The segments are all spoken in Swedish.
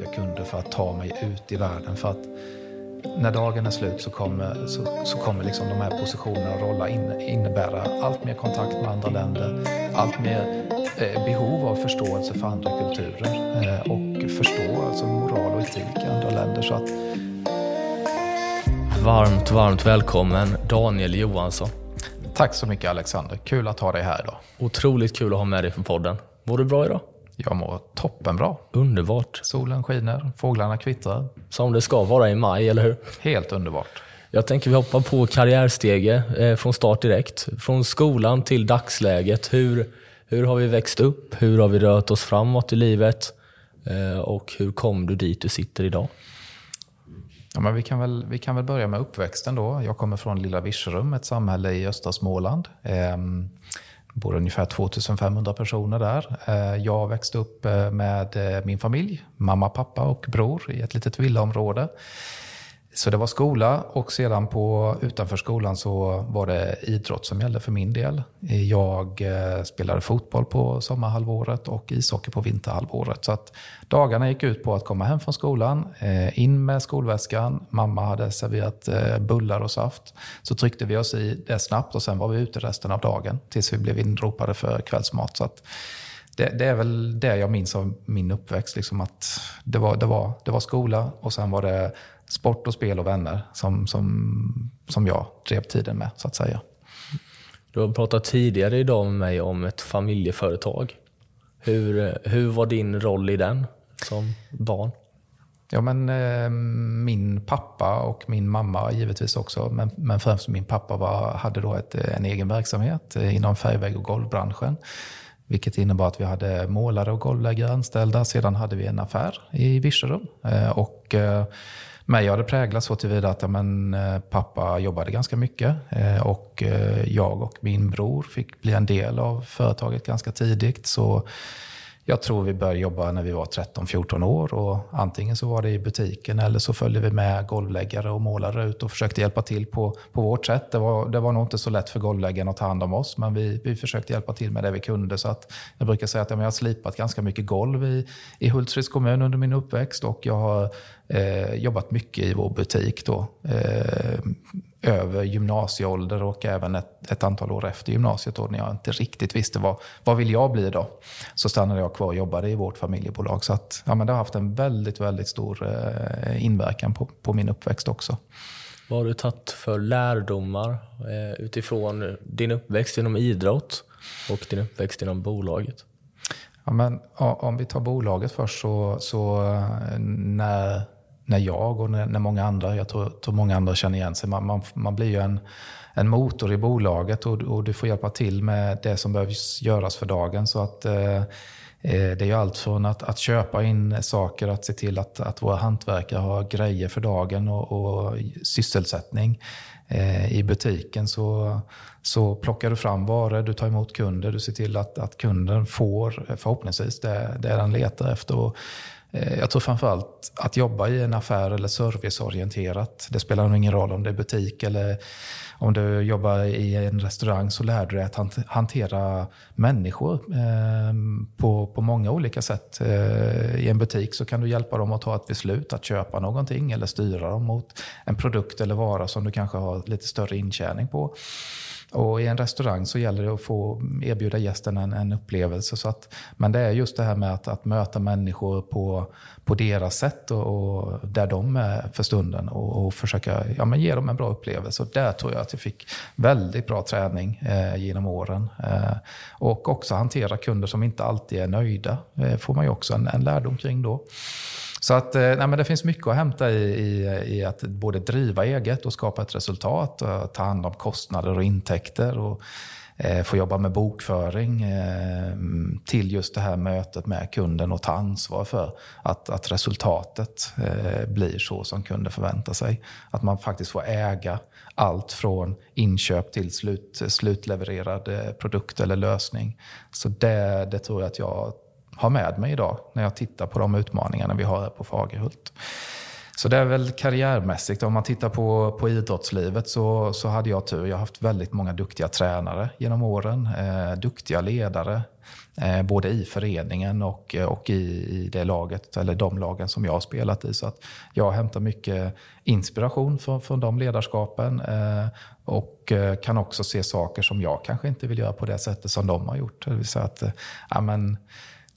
duktiga kunder för att ta mig ut i världen. För att när dagen är slut så kommer, så, så kommer liksom de här positionerna och roller in, innebära allt mer kontakt med andra länder, allt mer eh, behov av förståelse för andra kulturer eh, och förstå alltså moral och etik i andra länder. Så att... Varmt, varmt välkommen Daniel Johansson. Tack så mycket Alexander, kul att ha dig här idag. Otroligt kul att ha med dig på podden. Mår du bra idag? Jag mår toppenbra. Underbart. Solen skiner, fåglarna kvittrar. Som det ska vara i maj, eller hur? Helt underbart. Jag tänker vi hoppar på karriärstege eh, från start direkt. Från skolan till dagsläget. Hur, hur har vi växt upp? Hur har vi rört oss framåt i livet? Eh, och hur kom du dit du sitter idag? Ja, men vi, kan väl, vi kan väl börja med uppväxten då. Jag kommer från Lilla Virserum, ett samhälle i östra Småland. Det bor ungefär 2500 personer där. Eh, jag växte upp eh, med eh, min familj, mamma, pappa och bror i ett litet villaområde. Så det var skola och sedan på, utanför skolan så var det idrott som gällde för min del. Jag eh, spelade fotboll på sommarhalvåret och ishockey på vinterhalvåret. Så att dagarna gick ut på att komma hem från skolan, eh, in med skolväskan. Mamma hade serverat eh, bullar och saft. Så tryckte vi oss i det snabbt och sen var vi ute resten av dagen tills vi blev inropade för kvällsmat. Så att det, det, är väl det jag minns av min uppväxt. Liksom att det, var, det, var, det var skola och sen var det sport och spel och vänner som, som, som jag drev tiden med, så att säga. Du har pratat tidigare idag med mig om ett familjeföretag. Hur, hur var din roll i den som barn? Ja, men, eh, min pappa och min mamma givetvis också, men, men främst min pappa var, hade då ett, en egen verksamhet eh, inom färgvägg och golvbranschen. Vilket innebar att vi hade målare och golvläggare anställda. Sedan hade vi en affär i Virserum. Eh, och, eh, mig har det präglats så tillvida att ja, men, eh, pappa jobbade ganska mycket eh, och eh, jag och min bror fick bli en del av företaget ganska tidigt. Så jag tror vi började jobba när vi var 13-14 år och antingen så var det i butiken eller så följde vi med golvläggare och målare ut och försökte hjälpa till på, på vårt sätt. Det var, det var nog inte så lätt för golvläggarna att ta hand om oss men vi, vi försökte hjälpa till med det vi kunde. Så att jag brukar säga att jag har slipat ganska mycket golv i, i Hultsfreds kommun under min uppväxt och jag har eh, jobbat mycket i vår butik då. Eh, över gymnasieålder och även ett, ett, antal år efter gymnasiet då, när jag inte riktigt visste vad, vad vill jag bli då. Så stannade jag kvar och jobbade i vårt familjebolag. Så att, ja, men det har haft en väldigt, väldigt stor eh, inverkan på, på min uppväxt också. Vad har du tagit för lärdomar eh, utifrån din uppväxt inom idrott och din uppväxt inom bolaget? Ja, men, om vi tar bolaget först så, så eh, när när jag och när, när många andra, jag tror, tror, många andra känner igen sig, man, man, man blir ju en, en motor i bolaget och, och, du får hjälpa till med det som behövs göras för dagen. Så att eh, eh, det är ju allt från att, att, köpa in saker, att se till att, att våra hantverkare har grejer för dagen och, och sysselsättning. Eh, I butiken så, så plockar du fram varor, du tar emot kunder, du ser till att, att kunden får förhoppningsvis det, det den letar efter. Och Eh, jag tror framförallt att jobba i en affär eller serviceorienterat. Det spelar nog ingen roll om det är butik eller om du jobbar i en restaurang så lär du dig att hantera människor eh, på, på många olika sätt. Eh, I en butik så kan du hjälpa dem att ta ett beslut att köpa någonting eller styra dem mot en produkt eller vara som du kanske har lite större intjäning på. Och i en restaurang så gäller det att få erbjuda gästen en, en upplevelse. Så att, men det är just det här med att, att möta människor på, på deras sätt och, och där de är för stunden och, och försöka ja, men ge dem en bra upplevelse. Och där tror jag att jag fick väldigt bra träning eh, genom åren. Eh, och också hantera kunder som inte alltid är nöjda. Eh, får man ju också en, en lärdom kring då. Så att, eh, nej, men det finns mycket att hämta i, i, i, att både driva eget och skapa ett resultat. Och ta hand om kostnader och intäkter. Och, eh, få jobba med bokföring eh, till just det här mötet med kunden och ta ansvar för att, att resultatet eh, blir så som kunden förväntar sig. Att man faktiskt får äga allt från inköp till slut, slutlevererad eh, produkt eller lösning. Så det, det tror jag att jag har med mig idag när jag tittar på de utmaningarna vi har här på Fagerhult. Så det är väl karriärmässigt. Om man tittar på, på idrottslivet så, så hade jag tur. Jag har haft väldigt många duktiga tränare genom åren. Eh, duktiga ledare. Eh, både i föreningen och, eh, och i, i det laget, eller de lagen som jag har spelat i. Så att jag hämtar mycket inspiration från, från de ledarskapen. Eh, och eh, kan också se saker som jag kanske inte vill göra på det sättet som de har gjort. Det vill säga att, eh, ja, men,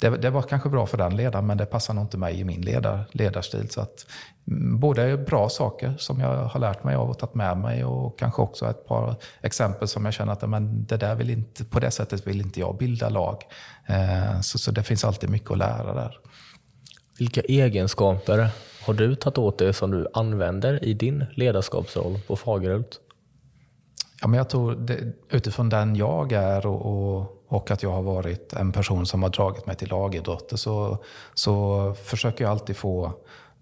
det, det, var kanske bra för den ledaren, men det passar nog inte mig i min ledar, ledarstil. Så att, mm, både bra saker som jag har lärt mig av och tagit med mig och kanske också ett par exempel som jag känner att men det där vill inte, på det sättet vill inte jag bilda lag. Eh, så, så det finns alltid mycket att lära där. Vilka egenskaper har du tagit åt dig som du använder i din ledarskapsroll på Fagerhult? Ja, men jag tror det, utifrån den jag är och, och och att jag har varit en person som har dragit mig till lagidrotter så, så försöker jag alltid få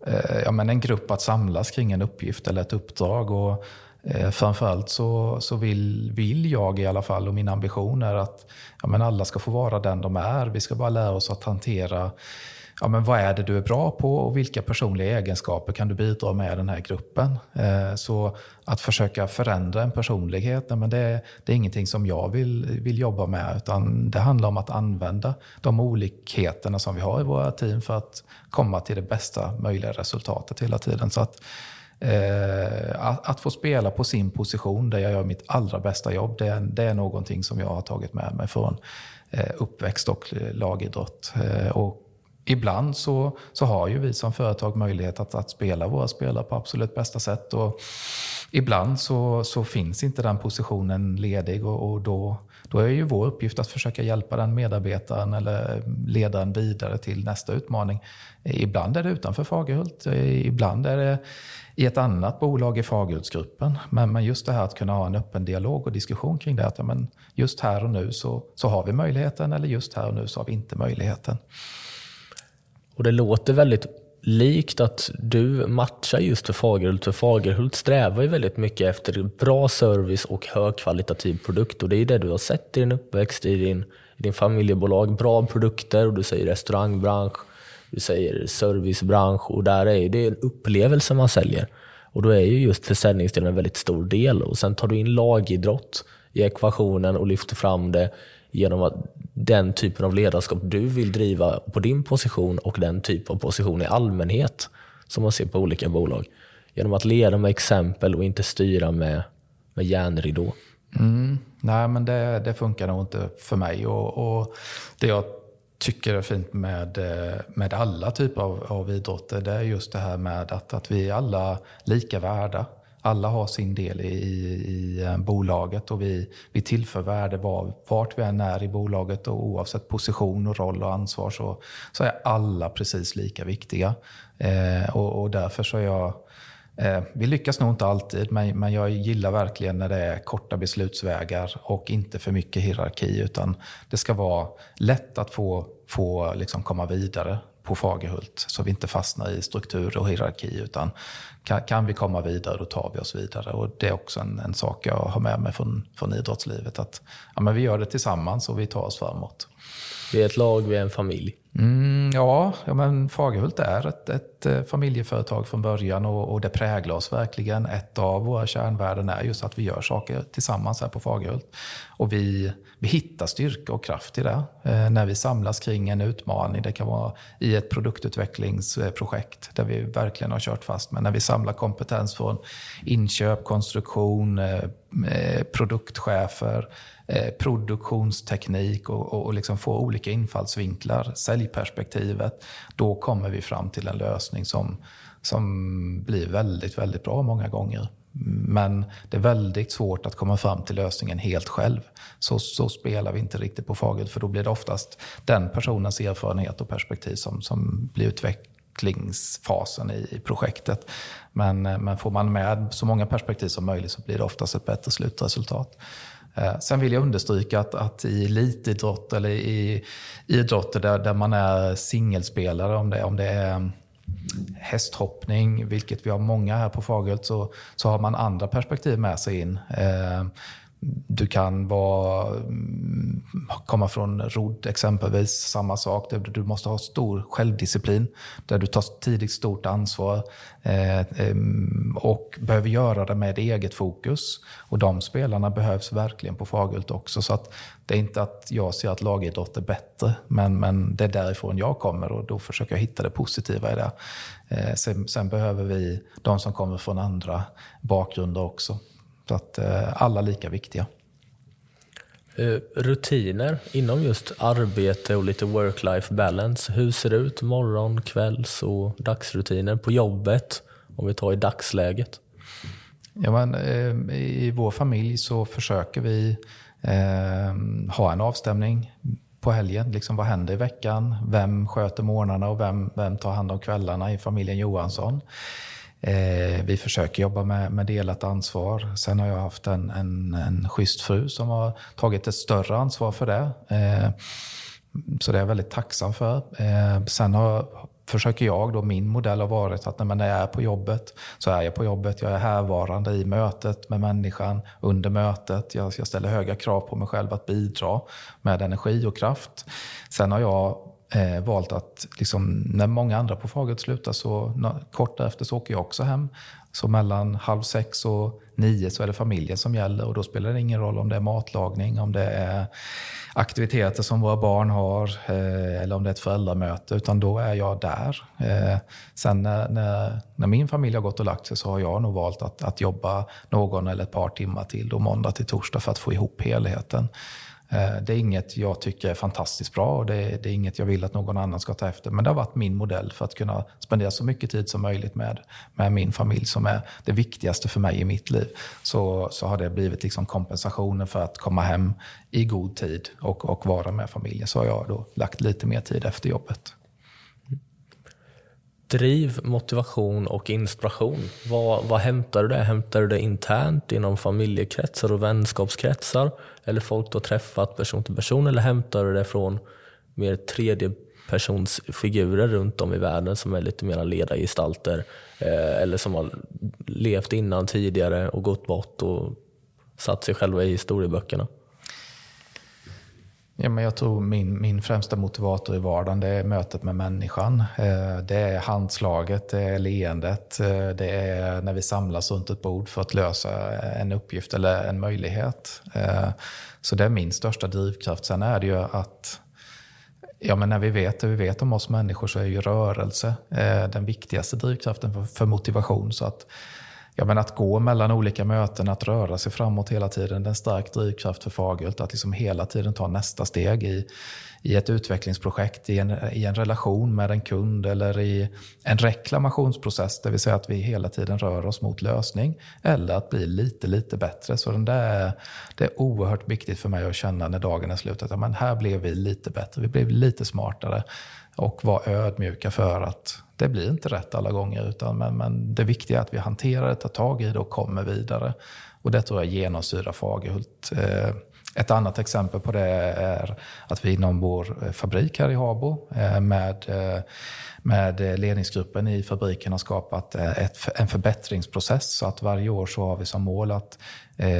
eh, ja, men en grupp att samlas kring en uppgift eller ett uppdrag. Och, eh, framförallt så, så vill, vill jag i alla fall, och min ambition är att ja, men alla ska få vara den de är. Vi ska bara lära oss att hantera ja, men vad är det du är bra på och vilka personliga egenskaper kan du bidra med i den här gruppen? Eh, så att försöka förändra en personlighet, men det, det är ingenting som jag vill, vill jobba med, utan det handlar om att använda de olikheterna som vi har i våra team för att komma till det bästa möjliga resultatet hela tiden. Så att, eh, att, att, få spela på sin position där jag gör mitt allra bästa jobb, det är, det är någonting som jag har tagit med mig från eh, uppväxt och lagidrott. Eh, och ibland så, så har ju vi som företag möjlighet att, att spela våra spelare på absolut bästa sätt. Och ibland så, så finns inte den positionen ledig och, och då, då är ju vår uppgift att försöka hjälpa den medarbetaren eller ledaren vidare till nästa utmaning. Ibland är det utanför Fagerhult, ibland är det i ett annat bolag i Fagerhultsgruppen. Men, men just det här att kunna ha en öppen dialog och diskussion kring det. Att, men just här och nu så, så har vi möjligheten eller just här och nu så har vi inte möjligheten. Och det låter väldigt likt att du matchar just för Fagerhult. För Fagerhult strävar ju väldigt mycket efter bra service och högkvalitativ produkt. Och det är det du har sett i din uppväxt, i din, i din familjebolag. Bra produkter och du säger restaurangbransch, du säger servicebransch och där är det en upplevelse man säljer. Och då är ju just försäljningsdelen en väldigt stor del. Och sen tar du in lagidrott i ekvationen och lyfter fram det genom att den typen av ledarskap du vill driva på din position och den typ av position i allmänhet som man ser på olika bolag. Genom att leda med exempel och inte styra med, med järnridå. Mm, nej, men det, det, funkar nog inte för mig. Och, och, Det jag tycker är fint med, eh, med alla typer av, av idrotter, det är just det här med att, att vi är alla lika värda alla har sin del i, i eh, bolaget och vi, vi tillför värde var, vart vi än är i bolaget och oavsett position, och roll och ansvar så, så är alla precis lika viktiga. Eh, och, och, därför så är jag eh, vi lyckas nog inte alltid, men, men jag gillar verkligen när det är korta beslutsvägar och inte för mycket hierarki. Utan det ska vara lätt att få, få liksom komma vidare på Fagerhult så vi inte fastnar i struktur och hierarki. Utan kan, kan, vi komma vidare, då tar vi oss vidare. Och Det är också en, en sak jag har med mig från, från idrottslivet. Att ja, men vi gör det tillsammans och vi tar oss framåt. Vi är ett lag, vi är en familj. Mm, ja, ja, men Fagerhult är ett, ett eh, familjeföretag från början och, och, det präglar oss verkligen. Ett av våra kärnvärden är just att vi gör saker tillsammans här på Fagerhult. Och vi, vi hittar styrka och kraft i det eh, när vi samlas kring en utmaning. Det kan vara i ett produktutvecklingsprojekt där vi verkligen har kört fast. Men när vi samlar kompetens från inköp, konstruktion, eh, eh produktchefer, Eh, produktionsteknik och, och, och liksom få olika infallsvinklar, säljperspektivet, då kommer vi fram till en lösning som, som blir väldigt, väldigt bra många gånger. Men det är väldigt svårt att komma fram till lösningen helt själv. Så, så spelar vi inte riktigt på Fagel, för då blir det oftast den personens erfarenhet och perspektiv som, som blir utvecklingsfasen i, i projektet. Men, eh, men får man med så många perspektiv som möjligt så blir det oftast ett bättre slutresultat. Eh, sen vill jag understryka att, att i elitidrott eller i idrotter där, där man är singelspelare, om det, om det är mm, hästhoppning, vilket vi har många här på Fagerhult, så, så har man andra perspektiv med sig in. Eh, du kan vara, mm, komma från rodd exempelvis, samma sak. Du måste ha stor självdisciplin där du tar tidigt stort ansvar eh, eh, och behöver göra det med eget fokus. Och de spelarna behövs verkligen på Fagerhult också. Så att det är inte att jag ser att lagidrott är bättre, men, men det är därifrån jag kommer och då försöker jag hitta det positiva i det. Eh, sen, sen behöver vi de som kommer från andra bakgrunder också. Så att eh, alla lika viktiga. Eh, rutiner inom just arbete och lite work-life balance. Hur ser det ut morgon, kvälls och dagsrutiner på jobbet? Om vi tar i dagsläget. Ja, men, eh, I vår familj så försöker vi eh, ha en avstämning på helgen. Liksom, vad händer i veckan? Vem sköter morgnarna och vem, vem tar hand om kvällarna i familjen Johansson? Eh, vi försöker jobba med, med delat ansvar. Sen har jag haft en, en, en schysst fru som har tagit ett större ansvar för det. Eh, så det är jag väldigt tacksam för. Eh, sen har, försöker jag, då, min modell har varit att när jag är på jobbet så är jag på jobbet. Jag är härvarande i mötet med människan under mötet. Jag, jag ställer höga krav på mig själv att bidra med energi och kraft. Sen har jag eh, valt att liksom, när många andra på Fagert slutar så kort därefter så åker jag också hem. Så mellan halv sex och nio så är det familjen som gäller och då spelar det ingen roll om det är matlagning, om det är aktiviteter som våra barn har eh, eller om det är ett föräldramöte, utan då är jag där. Eh, sen när, när, när, min familj har gått och lagt sig så har jag nog valt att, att jobba någon eller ett par timmar till, då måndag till torsdag, för att få ihop helheten. Eh, det är inget jag tycker är fantastiskt bra och det är, det är, inget jag vill att någon annan ska ta efter. Men det har varit min modell för att kunna spendera så mycket tid som möjligt med, med min familj som är det viktigaste för mig i mitt liv. Så, så har det blivit liksom kompensationen för att komma hem i god tid och, och vara med familjen. Så har jag då lagt lite mer tid efter jobbet. Driv, motivation och inspiration. Vad, vad hämtar du det? Hämtar du det internt inom familjekretsar och vänskapskretsar? Eller folk du har träffat person till person? Eller hämtar du det från mer tredjepersonsfigurer runt om i världen som är lite mer ledargestalter? Eh, eller som har levt innan tidigare och gått bort och satt sig själva i historieböckerna? Ja, men jag tror min, min främsta motivator i vardagen det är mötet med människan. Eh, det är handslaget, det är leendet, eh, det är när vi samlas runt ett bord för att lösa en uppgift eller en möjlighet. Eh, så det är min största drivkraft. Sen är det ju att Ja, men när vi vet det vi vet om oss människor så är ju rörelse den viktigaste drivkraften för motivation. Så att ja, men att gå mellan olika möten, att röra sig framåt hela tiden, det är en stark drivkraft för Fagerhult. Att liksom hela tiden ta nästa steg i, i ett utvecklingsprojekt, i en, i en relation med en kund eller i en reklamationsprocess, det vill säga att vi hela tiden rör oss mot lösning eller att bli lite, lite bättre. Så den där, det är oerhört viktigt för mig att känna när dagen är slut att ja, men här blev vi lite bättre, vi blev lite smartare och vara ödmjuka för att det blir inte rätt alla gånger. Utan, men, men det viktiga är att vi hanterar det, tar tag i det och kommer vidare. Och det tror jag genomsyrar Fagerhult. Eh, ett annat exempel på det är att vi inom vår eh, fabrik här i Habo eh, med, eh, med ledningsgruppen i fabriken har skapat ett, en förbättringsprocess. Så att varje år så har vi som mål att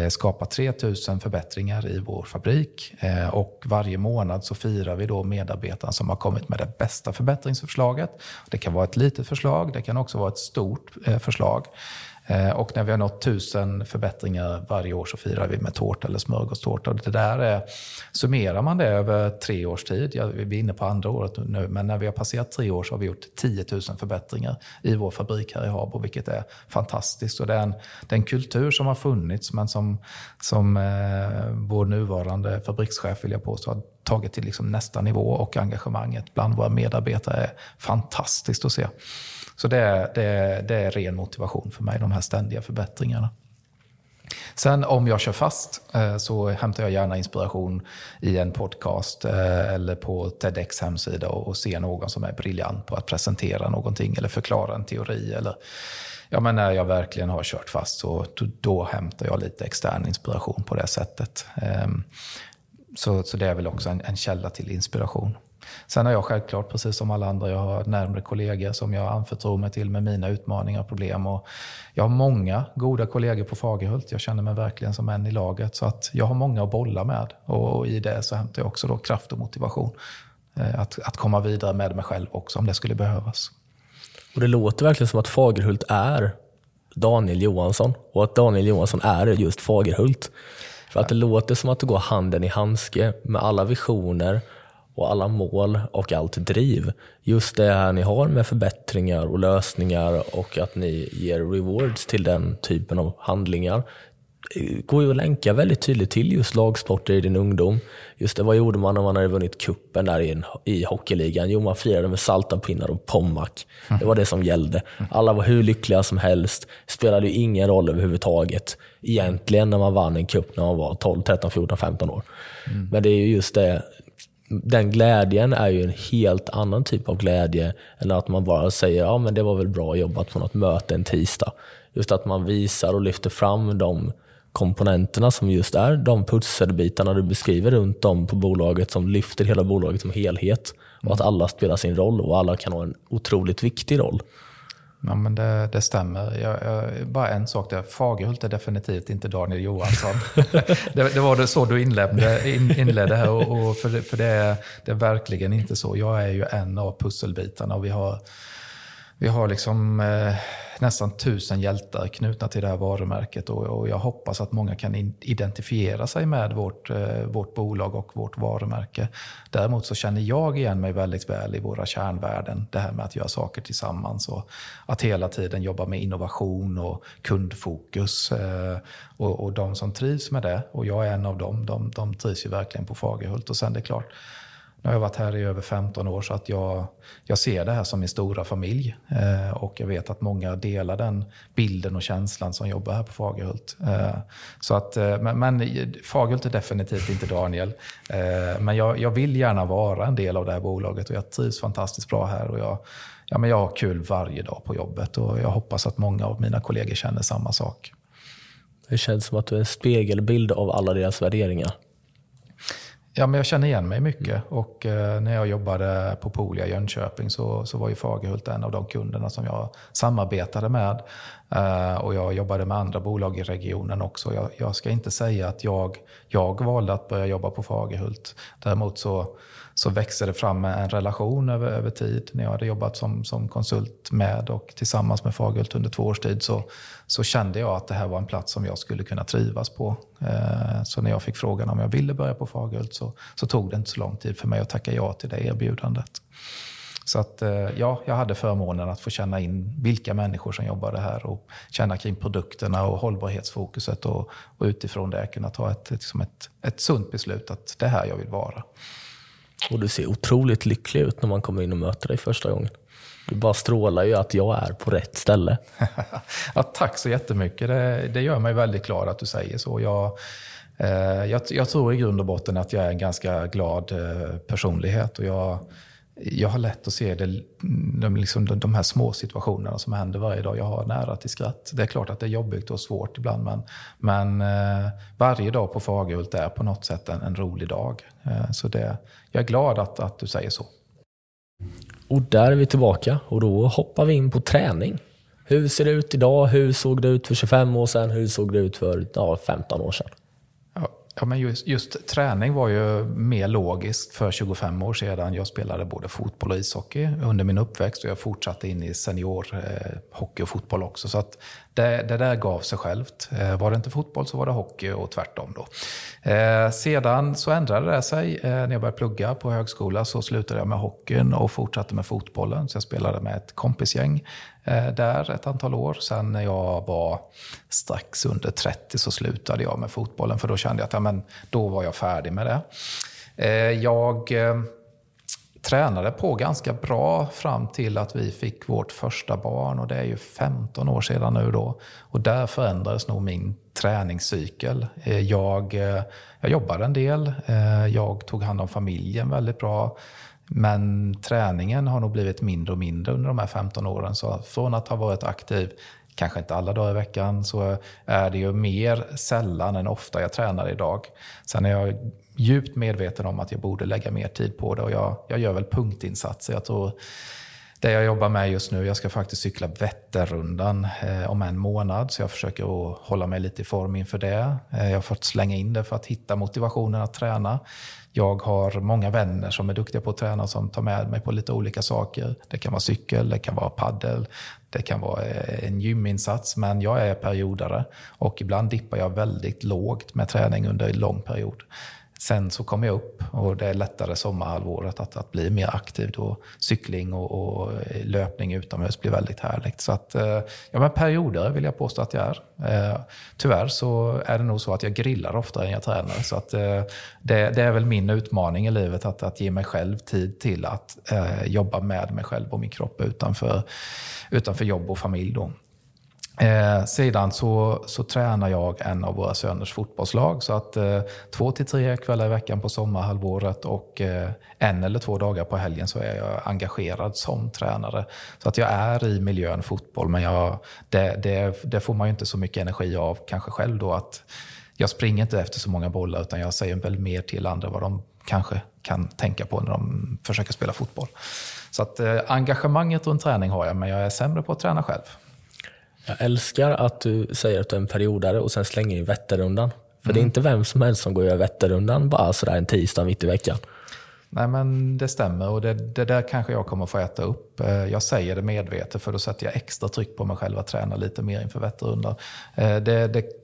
skapa 3000 förbättringar i vår fabrik. Och varje månad så firar vi då medarbetaren som har kommit med det bästa förbättringsförslaget. Det kan vara ett litet förslag, det kan också vara ett stort förslag. Eh, och när vi har nått tusen förbättringar varje år så firar vi med tårta eller smörgåstårta. Det där är, summerar man det över tre års tid, ja, vi är inne på andra året nu, men när vi har passerat tre år så har vi gjort 10 000 förbättringar i vår fabrik här i Habo, vilket är fantastiskt. Och det, är en, det är en kultur som har funnits, men som, som eh, vår nuvarande fabrikschef, vill jag påstå, har tagit till liksom nästa nivå och engagemanget bland våra medarbetare är fantastiskt att se. Så det är, det, är, det är ren motivation för mig, de här ständiga förbättringarna. Sen om jag kör fast eh, så hämtar jag gärna inspiration i en podcast eh, eller på TEDx hemsida och ser någon som är briljant på att presentera någonting eller förklara en teori. Eller, ja, men när jag verkligen har kört fast så då, hämtar jag lite extern inspiration på det sättet. Ehm, så, så det är väl också en, en källa till inspiration. Sen har jag självklart, precis som alla andra, jag har närmre kollegor som jag anförtror mig till med mina utmaningar och problem. Och jag har många goda kollegor på Fagerhult. Jag känner mig verkligen som en i laget. Så att jag har många att bolla med. Och i det så hämtar jag också då kraft och motivation. Eh, att, att komma vidare med mig själv också om det skulle behövas. Och Det låter verkligen som att Fagerhult är Daniel Johansson och att Daniel Johansson är just Fagerhult. För att det låter som att det går handen i handske med alla visioner och alla mål och allt driv. Just det här ni har med förbättringar och lösningar och att ni ger rewards till den typen av handlingar går ju att länka väldigt tydligt till just lagsporter i din ungdom. Just det, vad gjorde man när man hade vunnit kuppen där i, i hockeyligan? Jo, man firade med salta pinnar och pommac. Det var det som gällde. Alla var hur lyckliga som helst. Spelade ju ingen roll överhuvudtaget egentligen när man vann en kupp när man var 12, 13, 14, 15 år. Mm. Men det är ju just det, den glädjen är ju en helt annan typ av glädje än att man bara säger ja men det var väl bra jobbat på något möte en tisdag. Just att man visar och lyfter fram de komponenterna som just är de pusselbitarna du beskriver runt om på bolaget som lyfter hela bolaget som helhet. Och att alla spelar sin roll och alla kan ha en otroligt viktig roll. Ja, men det, det stämmer. Jag, jag, bara en sak där. Fagerhult är definitivt inte Daniel Johansson. det, det, var det så du inledde, in, inledde här. Och, och för, det, för det, är, det är verkligen inte så. Jag är ju en av pusselbitarna och vi har, vi har liksom eh, nästan tusen hjältar knutna till det här varumärket och, och jag hoppas att många kan in, identifiera sig med vårt, eh, vårt bolag och vårt varumärke. Däremot så känner jag igen mig väldigt väl i våra kärnvärden. Det här med att göra saker tillsammans och att hela tiden jobba med innovation och kundfokus. Eh, och, och de som trivs med det, och jag är en av dem, de, de trivs ju verkligen på Fagerhult. Och sen det är klart, nu har jag varit här i över 15 år så att jag, jag ser det här som min stora familj. Eh, och jag vet att många delar den bilden och känslan som jobbar här på Fagerhult. Eh, så att, eh, men, men Fagerhult är definitivt inte Daniel. Eh, men jag, jag vill gärna vara en del av det här bolaget och jag trivs fantastiskt bra här. Och jag, ja, men jag har kul varje dag på jobbet och jag hoppas att många av mina kollegor känner samma sak. Det känns som att du är en spegelbild av alla deras värderingar. Ja, men jag känner igen mig mycket. Mm. Och eh, när jag jobbade på Polia i Jönköping så, så var ju Fagerhult en av de kunderna som jag samarbetade med. Eh, och jag jobbade med andra bolag i regionen också. Jag, jag, ska inte säga att jag, jag valde att börja jobba på Fagerhult. Däremot så så växte det fram en relation över, över tid. När jag hade jobbat som, som konsult med och tillsammans med Fagerhult under två års tid så, så kände jag att det här var en plats som jag skulle kunna trivas på. Eh, så när jag fick frågan om jag ville börja på Fagerhult så, så tog det inte så lång tid för mig att tacka ja till det erbjudandet. Så att, eh, ja, jag hade förmånen att få känna in vilka människor som jobbade här och känna kring produkterna och hållbarhetsfokuset och, och utifrån det kunna ta ett, liksom ett, ett sunt beslut att det är här jag vill vara. Och du ser otroligt lycklig ut när man kommer in och möter dig första gången. Du bara strålar ju att jag är på rätt ställe. ja, tack så jättemycket. Det, det gör mig väldigt glad att du säger så. Jag, eh, jag, jag, tror i grund och botten att jag är en ganska glad eh, personlighet. Och jag, jag har lätt att se det, de, liksom, de, de här små situationerna som händer varje dag. Jag har nära till skratt. Det är klart att det är jobbigt och svårt ibland, men, men eh, varje dag på Fagerhult är på något sätt en, en rolig dag. Eh, så det, jag är glad att, att du säger så. Och där är vi tillbaka och då hoppar vi in på träning. Hur ser det ut idag? Hur såg det ut för 25 år sedan? Hur såg det ut för ja, 15 år sedan? Ja, men just, just, träning var ju mer logiskt för 25 år sedan. Jag spelade både fotboll och ishockey under min uppväxt och jag fortsatte in i seniorhockey eh, och fotboll också. Så att det, det, där gav sig självt. Eh, var det inte fotboll så var det hockey och tvärtom. Då. Eh, sedan så ändrade det sig. Eh, när jag började plugga på högskola så slutade jag med hockeyn och fortsatte med fotbollen. Så jag spelade med ett kompisgäng Eh, där ett antal år. Sen när jag var strax under 30 så slutade jag med fotbollen för då kände jag att ja, men, då var jag färdig med det. Eh, jag eh, tränade på ganska bra fram till att vi fick vårt första barn och det är ju 15 år sedan nu då. Och där förändrades nog min träningscykel. Jag, jag jobbade en del, jag tog hand om familjen väldigt bra. Men träningen har nog blivit mindre och mindre under de här 15 åren. Så från att ha varit aktiv kanske inte alla dagar i veckan, så är det ju mer sällan än ofta jag tränar idag. Sen är jag djupt medveten om att jag borde lägga mer tid på det och jag, jag gör väl punktinsatser. Jag tror det jag jobbar med just nu, jag ska faktiskt cykla Vätternrundan eh, om en månad. Så jag försöker att hålla mig lite i form inför det. Eh, jag har fått slänga in det för att hitta motivationen att träna. Jag har många vänner som är duktiga på att träna som tar med mig på lite olika saker. Det kan vara cykel, det kan vara paddel, det kan vara eh, en gyminsats. Men jag är periodare och ibland dippar jag väldigt lågt med träning under en lång period. Sen så kommer jag upp och det är lättare sommarhalvåret att, att bli mer aktiv. Då cykling och, och eh, löpning utomhus blir väldigt härligt. Så att, eh, ja, men perioder vill jag påstå att jag är. Eh, tyvärr så är det nog så att jag grillar oftare än jag tränar. Så att, eh, det, det, är väl min utmaning i livet, att, att ge mig själv tid till att eh, jobba med mig själv och min kropp utanför, utanför jobb och familj. Då. Eh, sedan så, så tränar jag en av våra söners fotbollslag. Så att eh, två till tre kvällar i veckan på sommarhalvåret och eh, en eller två dagar på helgen så är jag engagerad som tränare. Så att jag är i miljön fotboll, men jag, det, det, det får man ju inte så mycket energi av kanske själv då. att Jag springer inte efter så många bollar utan jag säger väl mer till andra vad de kanske kan tänka på när de försöker spela fotboll. Så att eh, engagemanget runt träning har jag, men jag är sämre på att träna själv. Jag älskar att du säger att du är en periodare och sen slänger in Vätternrundan. För mm. det är mm. inte vem som helst som går och gör Vätternrundan bara sådär en tisdag mitt i veckan. Nej men det stämmer och det, det, där kanske jag kommer få äta upp. Eh, jag säger det medvetet för då sätter jag extra tryck på mig själv att träna lite mer inför Vätternrundan. Eh, det, det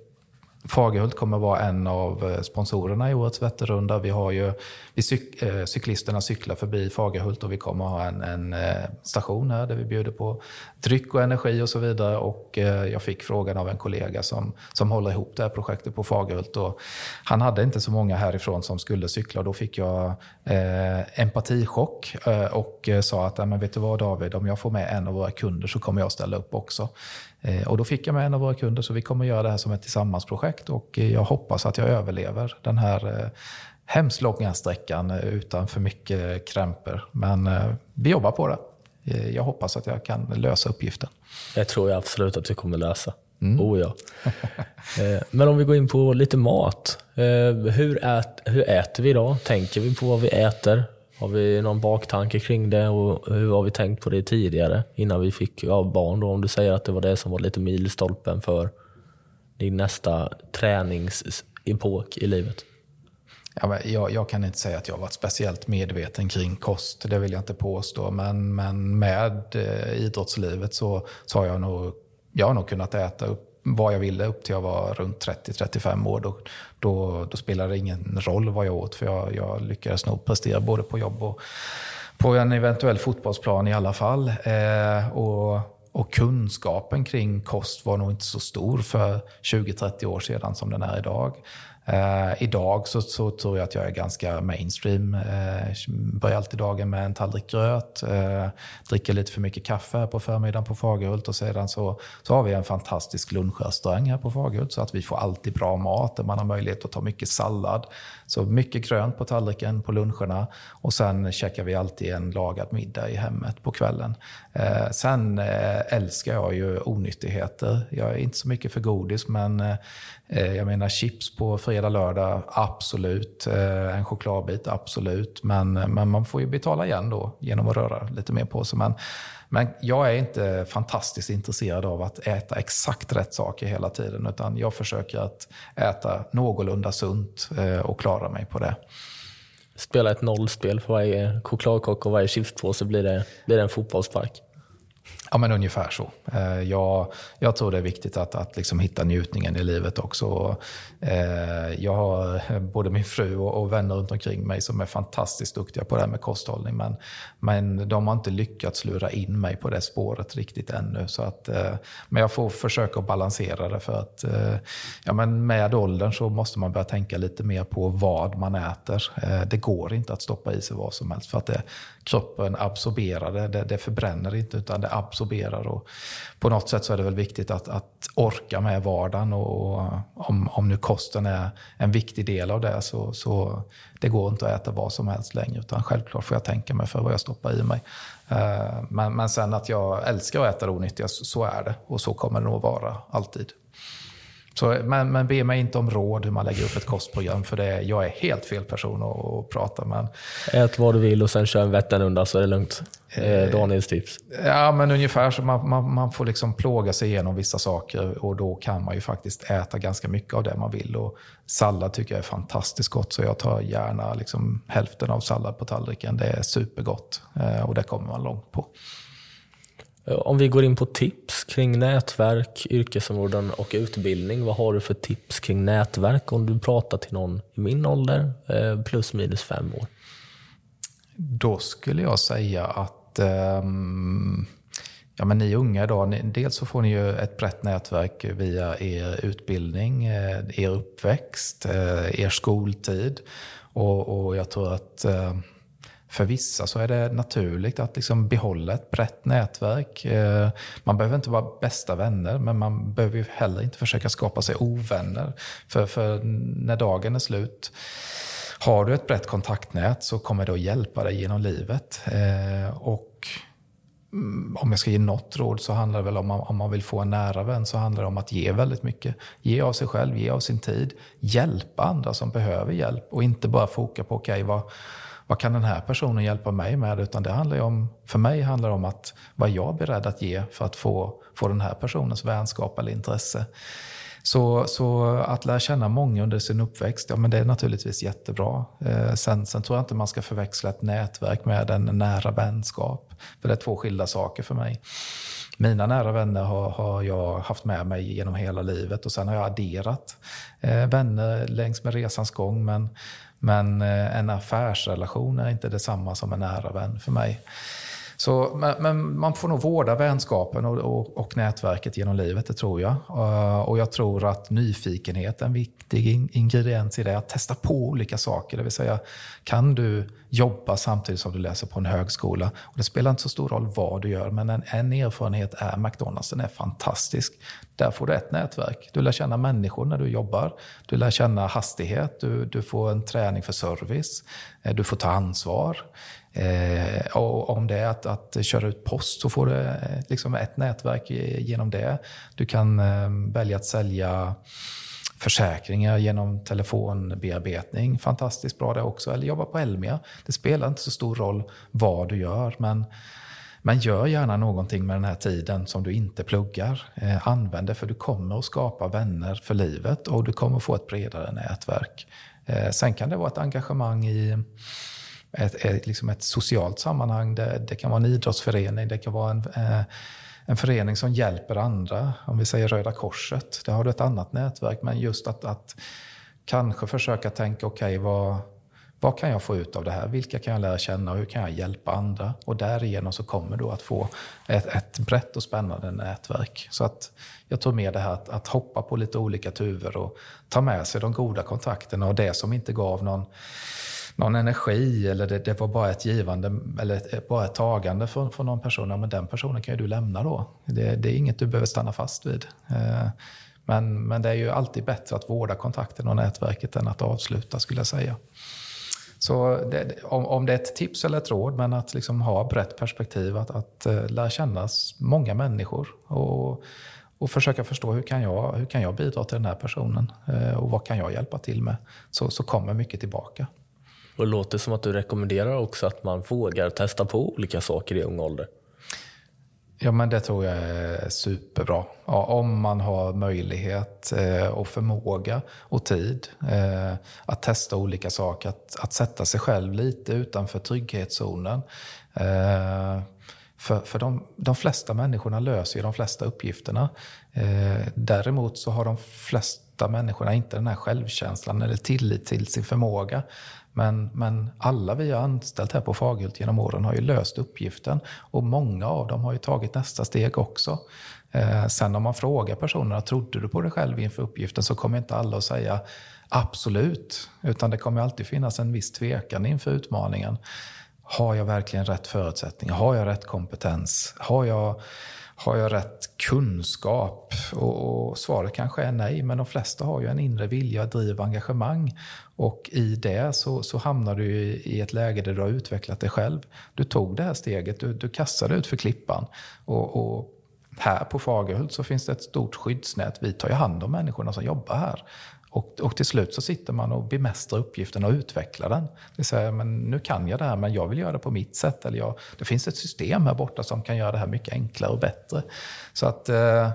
Fagerhult kommer vara en av eh, sponsorerna i årets Vätternrunda. Vi har ju, vi cyk, eh, cyklisterna cyklar förbi Fagerhult och vi kommer ha en, en eh, station här där vi bjuder på dryck och energi och så vidare. Och eh, jag fick frågan av en kollega som, som håller ihop det här projektet på Fagerhult. Och han hade inte så många härifrån som skulle cykla. och Då fick jag eh, empatichock eh, och sa att, men vet du vad David, om jag får med en av våra kunder så kommer jag ställa upp också. Eh, och då fick jag med en av våra kunder så vi kommer göra det här som ett tillsammansprojekt och jag hoppas att jag överlever den här eh, hemskt långa sträckan eh, utan för mycket krämpor. Men vi jobbar på det. Jag hoppas att jag kan lösa uppgiften. Det tror jag absolut att du kommer lösa. Mm. Oh ja. Men om vi går in på lite mat. Hur, ät, hur äter vi idag? Tänker vi på vad vi äter? Har vi någon baktanke kring det och hur har vi tänkt på det tidigare innan vi fick ja, barn? Då, om du säger att det var det som var lite milstolpen för din nästa träningsepok i livet? Ja, jag, jag, kan inte säga att jag varit speciellt medveten kring kost, det vill jag inte påstå. Men, men med eh, idrottslivet så, så har jag nog, jag har nog kunnat äta upp vad jag ville upp till jag var runt 30-35 år. Då, då, då spelade det ingen roll vad jag åt för jag, jag lyckades nog prestera både på jobb och på en eventuell fotbollsplan i alla fall. Eh, och, och kunskapen kring kost var nog inte så stor för 20-30 år sedan som den är idag. Eh, idag så, så, tror jag att jag är ganska mainstream. Eh, börjar alltid dagen med en tallrik gröt, eh, dricker lite för mycket kaffe här på förmiddagen på Fagerhult och sedan så, så har vi en fantastisk lunchrestaurang här på Fagerhult så att vi får alltid bra mat där man har möjlighet att ta mycket sallad. Så mycket grönt på tallriken på luncherna och sen käkar vi alltid en lagad middag i hemmet på kvällen. Eh, sen eh, älskar jag ju onyttigheter. Jag är inte så mycket för godis men eh, eh jag menar chips på fredag, Fredag, lördag, absolut. Eh, en chokladbit, absolut. Men, eh, men man får ju betala igen då genom att röra lite mer på sig. Men, men jag är inte fantastiskt intresserad av att äta exakt rätt saker hela tiden. Utan jag försöker att äta någorlunda sunt eh, och klara mig på det. Spela ett nollspel för varje chokladkaka och varje chipspåse blir det, blir det en fotbollspark. Ja, men ungefär så. Eh, jag, jag tror det är viktigt att, att liksom hitta njutningen i livet också. Eh, jag har eh, både min fru och vänner runt omkring mig som är fantastiskt duktiga på det här med kosthållning. Men, men de har inte lyckats lura in mig på det spåret riktigt ännu. Så att, men jag får försöka balansera det för att ja, men med åldern så måste man börja tänka lite mer på vad man äter. Det går inte att stoppa i sig vad som helst för att det, kroppen absorberar det, det, det förbränner inte utan det absorberar. Och på något sätt så är det väl viktigt att, att orka med vardagen och eh, om, om nu kosten är en viktig del av det så, så det går inte att äta vad som helst längre utan självklart får jag tänka mig för vad jag stoppar i mig. Eh, men, men sen att jag älskar att äta det onyttiga, så är det och så kommer det nog vara alltid. Så, men, men be mig inte om råd hur man lägger upp ett kostprogram för det, jag är helt fel person att, att prata med. Ät vad du vill och sen kör en Vätternrunda så är det lugnt. Eh, Daniels tips. Ja, men ungefär så. Man, man, man, får liksom plåga sig igenom vissa saker och då kan man ju faktiskt äta ganska mycket av det man vill. Och sallad tycker jag är fantastiskt gott så jag tar gärna liksom hälften av sallad på tallriken. Det är supergott eh, och det kommer man långt på. Eh, om vi går in på tips kring nätverk, yrkesområden och utbildning. Vad har du för tips kring nätverk om du pratar till någon i min ålder, eh, plus minus fem år? Då skulle jag säga att um, ja, men ni unga idag, ni, dels så får ni ju ett brett nätverk via er utbildning, eh, er uppväxt, er skoltid. Och, och jag tror att ehm, för vissa så är det naturligt att liksom behålla ett brett nätverk. Eh, man behöver inte vara bästa vänner, men man behöver ju heller inte försöka skapa sig ovänner. För, för när dagen är slut har du ett brett kontaktnät så kommer det att hjälpa dig genom livet. Eh, och mm, om jag ska ge något råd så handlar det väl om om man vill få en nära vän så handlar det om att ge väldigt mycket. Ge av sig själv, ge av sin tid. Hjälpa andra som behöver hjälp och inte bara foka på okej, okay, vad vad kan den här personen hjälpa mig med? Utan det handlar om, för mig handlar det om att vad jag är beredd att ge för att få, få den här personens vänskap eller intresse. Så, så att lära känna många under sin uppväxt, ja men det är naturligtvis jättebra. Eh, sen, sen tror jag inte man ska förväxla ett nätverk med en nära vänskap. För det är två skilda saker för mig. Mina nära vänner har, har jag haft med mig genom hela livet och sen har jag adderat eh, vänner längs med resans gång. Men men eh, en affärsrelation är inte detsamma som en nära vän för mig. Så, men, men, man får nog vårda vänskapen och, och, och, nätverket genom livet, det tror jag. Eh, och jag tror att nyfikenhet är en viktig ingrediens i det. Att testa på olika saker. Det vill säga, kan du jobba samtidigt som du läser på en högskola? Och det spelar inte så stor roll vad du gör, men en, en erfarenhet är McDonalds. Den är fantastisk. Där får du ett nätverk. Du lär känna människor när du jobbar. Du lär känna hastighet. Du, du får en träning för service. Eh, du får ta ansvar. Eh, och om det är att, att köra ut post så får du eh, liksom ett nätverk genom det. Du kan eh, välja att sälja försäkringar genom telefonbearbetning. Fantastiskt bra det också. Eller jobba på Elmia. Det spelar inte så stor roll vad du gör. Men, men gör gärna någonting med den här tiden som du inte pluggar. Eh, använd det för du kommer att skapa vänner för livet och du kommer att få ett bredare nätverk. Eh, sen kan det vara ett engagemang i ett, ett, liksom ett socialt sammanhang. Det, det, kan vara en idrottsförening, det kan vara en, eh, en förening som hjälper andra. Om vi säger Röda Korset, där har du ett annat nätverk. Men just att, att kanske försöka tänka, okej, okay, vad, vad kan jag få ut av det här? Vilka kan jag lära känna och hur kan jag hjälpa andra? Och därigenom så kommer du att få ett, ett brett och spännande nätverk. Så att jag tror mer det här att, att hoppa på lite olika tuvor och ta med sig de goda kontakterna och det som inte gav någon någon energi eller det, det, var bara ett givande eller ett, bara ett tagande från, från någon person, ja, men den personen kan ju du lämna då. Det, det är inget du behöver stanna fast vid. Eh, men, men det är ju alltid bättre att vårda kontakten och nätverket än att avsluta skulle jag säga. Så det, om, om det är ett tips eller ett råd, men att liksom ha brett perspektiv, att, att uh, lära känna många människor och, och försöka förstå hur kan jag, hur kan jag bidra till den här personen uh, och vad kan jag hjälpa till med? Så, så kommer mycket tillbaka. Och det låter som att du rekommenderar också att man vågar testa på olika saker i ung ålder. Ja, men det tror jag är superbra. Ja, om man har möjlighet eh, och förmåga och tid eh, att testa olika saker. Att, att sätta sig själv lite utanför trygghetszonen. Eh, för för de, de flesta människorna löser ju de flesta uppgifterna. Däremot så har de flesta människorna inte den här självkänslan eller tillit till sin förmåga. Men, men alla vi har anställt här på Fagerhult genom åren har ju löst uppgiften och många av dem har ju tagit nästa steg också. Eh, sen om man frågar personerna, trodde du på dig själv inför uppgiften? Så kommer inte alla att säga absolut, utan det kommer alltid finnas en viss tvekan inför utmaningen. har jag verkligen rätt förutsättningar? Har jag rätt kompetens? Har jag, har jag rätt kunskap? Och, och svaret kanske är nej, men de flesta har ju en inre vilja, driv, engagemang. Och i det så, så hamnar du i ett läge där du har utvecklat dig själv. Du tog det här steget, du, du kastade ut för klippan. Och, och här på Fagerhult så finns det ett stort skyddsnät. Vi tar ju hand om människorna som jobbar här. Och, och till slut så sitter man och bemästrar uppgiften och utvecklar den. Det säger, men nu kan jag det här men jag vill göra det på mitt sätt. Eller jag, det finns ett system här borta som kan göra det här mycket enklare och bättre. Så att, eh,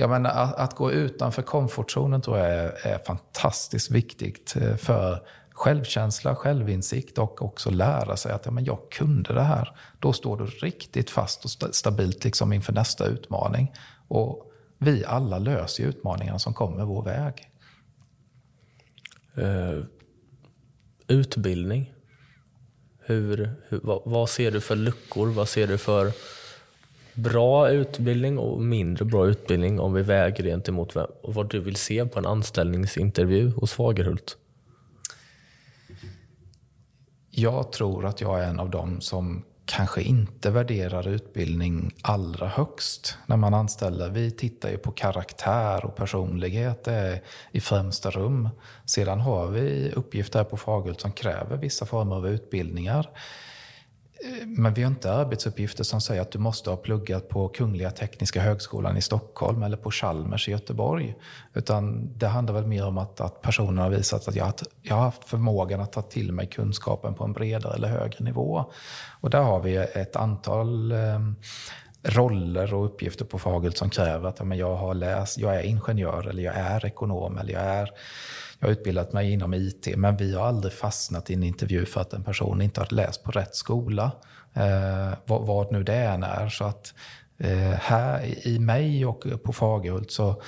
jag menar, att, att gå utanför komfortzonen tror jag är, är fantastiskt viktigt eh, för självkänsla, självinsikt och också lära sig att ja, men jag kunde det här. Då står du riktigt fast och stabilt liksom inför nästa utmaning. Och vi alla löser utmaningarna som kommer vår väg. Uh, utbildning. Hur, hur, vad, vad, ser du för luckor? Vad ser du för bra utbildning och mindre bra utbildning om vi väger gentemot vad du vill se på en anställningsintervju hos Fagerhult? Jag tror att jag är en av dem som kanske inte värderar utbildning allra högst när man anställer. Vi tittar ju på karaktär och personlighet eh, i främsta rum. Sedan har vi uppgifter på Fagerhult som kräver vissa former av utbildningar. Men vi har inte arbetsuppgifter som säger att du måste ha pluggat på Kungliga Tekniska Högskolan i Stockholm eller på Chalmers i Göteborg. Utan det handlar väl mer om att, att personen har visat att jag, att jag har haft förmågan att ta till mig kunskapen på en bredare eller högre nivå. Och där har vi ett antal eh, roller och uppgifter på Fagult som kräver att men jag har läst, jag är ingenjör eller jag är ekonom eller jag är jag har utbildat mig inom IT, men vi har aldrig fastnat i en intervju för att en person inte har läst på rätt skola. Eh, vad, vad, nu det än är. Så att eh, här i mig och på Fagerhult så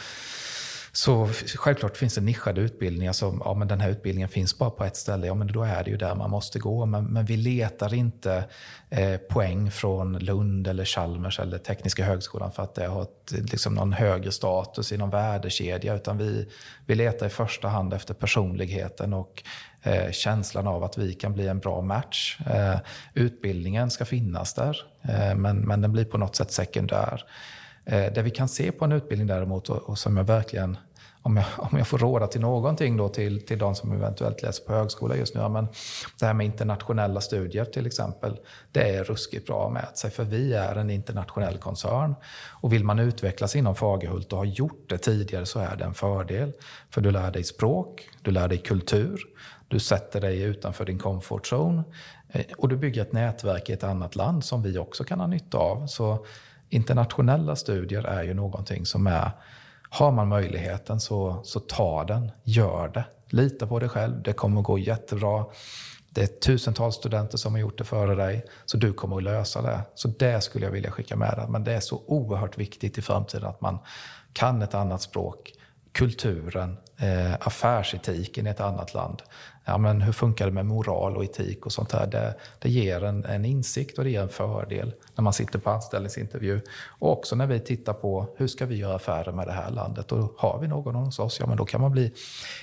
så självklart finns det nischade utbildningar som, ja men den här utbildningen finns bara på ett ställe, ja men då är det ju där man måste gå. Men, men vi letar inte eh, poäng från Lund eller Chalmers eller Tekniska högskolan för att det har ett, liksom någon högre status i någon värdekedja. Utan vi, vi letar i första hand efter personligheten och eh, känslan av att vi kan bli en bra match. Eh, utbildningen ska finnas där, eh, men, men den blir på något sätt sekundär. Eh, det vi kan se på en utbildning däremot och, och som jag verkligen om jag, om jag får råda till någonting då till, till de som eventuellt läser på högskola just nu. Ja, men det här med internationella studier till exempel. Det är ruskigt bra att mäta sig för vi är en internationell koncern. Och vill man utvecklas inom Fagerhult och har gjort det tidigare så är det en fördel. För du lär dig språk, du lär dig kultur, du sätter dig utanför din comfort zone eh, och du bygger ett nätverk i ett annat land som vi också kan ha nytta av. Så internationella studier är ju någonting som är, har man möjligheten så, så ta den, gör det. Lita på dig själv, det kommer att gå jättebra. Det är tusentals studenter som har gjort det före dig, så du kommer att lösa det. Så det skulle jag vilja skicka med dig. Men det är så oerhört viktigt i framtiden att man kan ett annat språk, kulturen, eh, affärsetiken i ett annat land ja, men hur funkar det med moral och etik och sånt där. Det, det ger en, en, insikt och det ger en fördel när man sitter på anställningsintervju. Och också när vi tittar på hur ska vi göra affärer med det här landet. Och har vi någon hos oss, ja men då kan man bli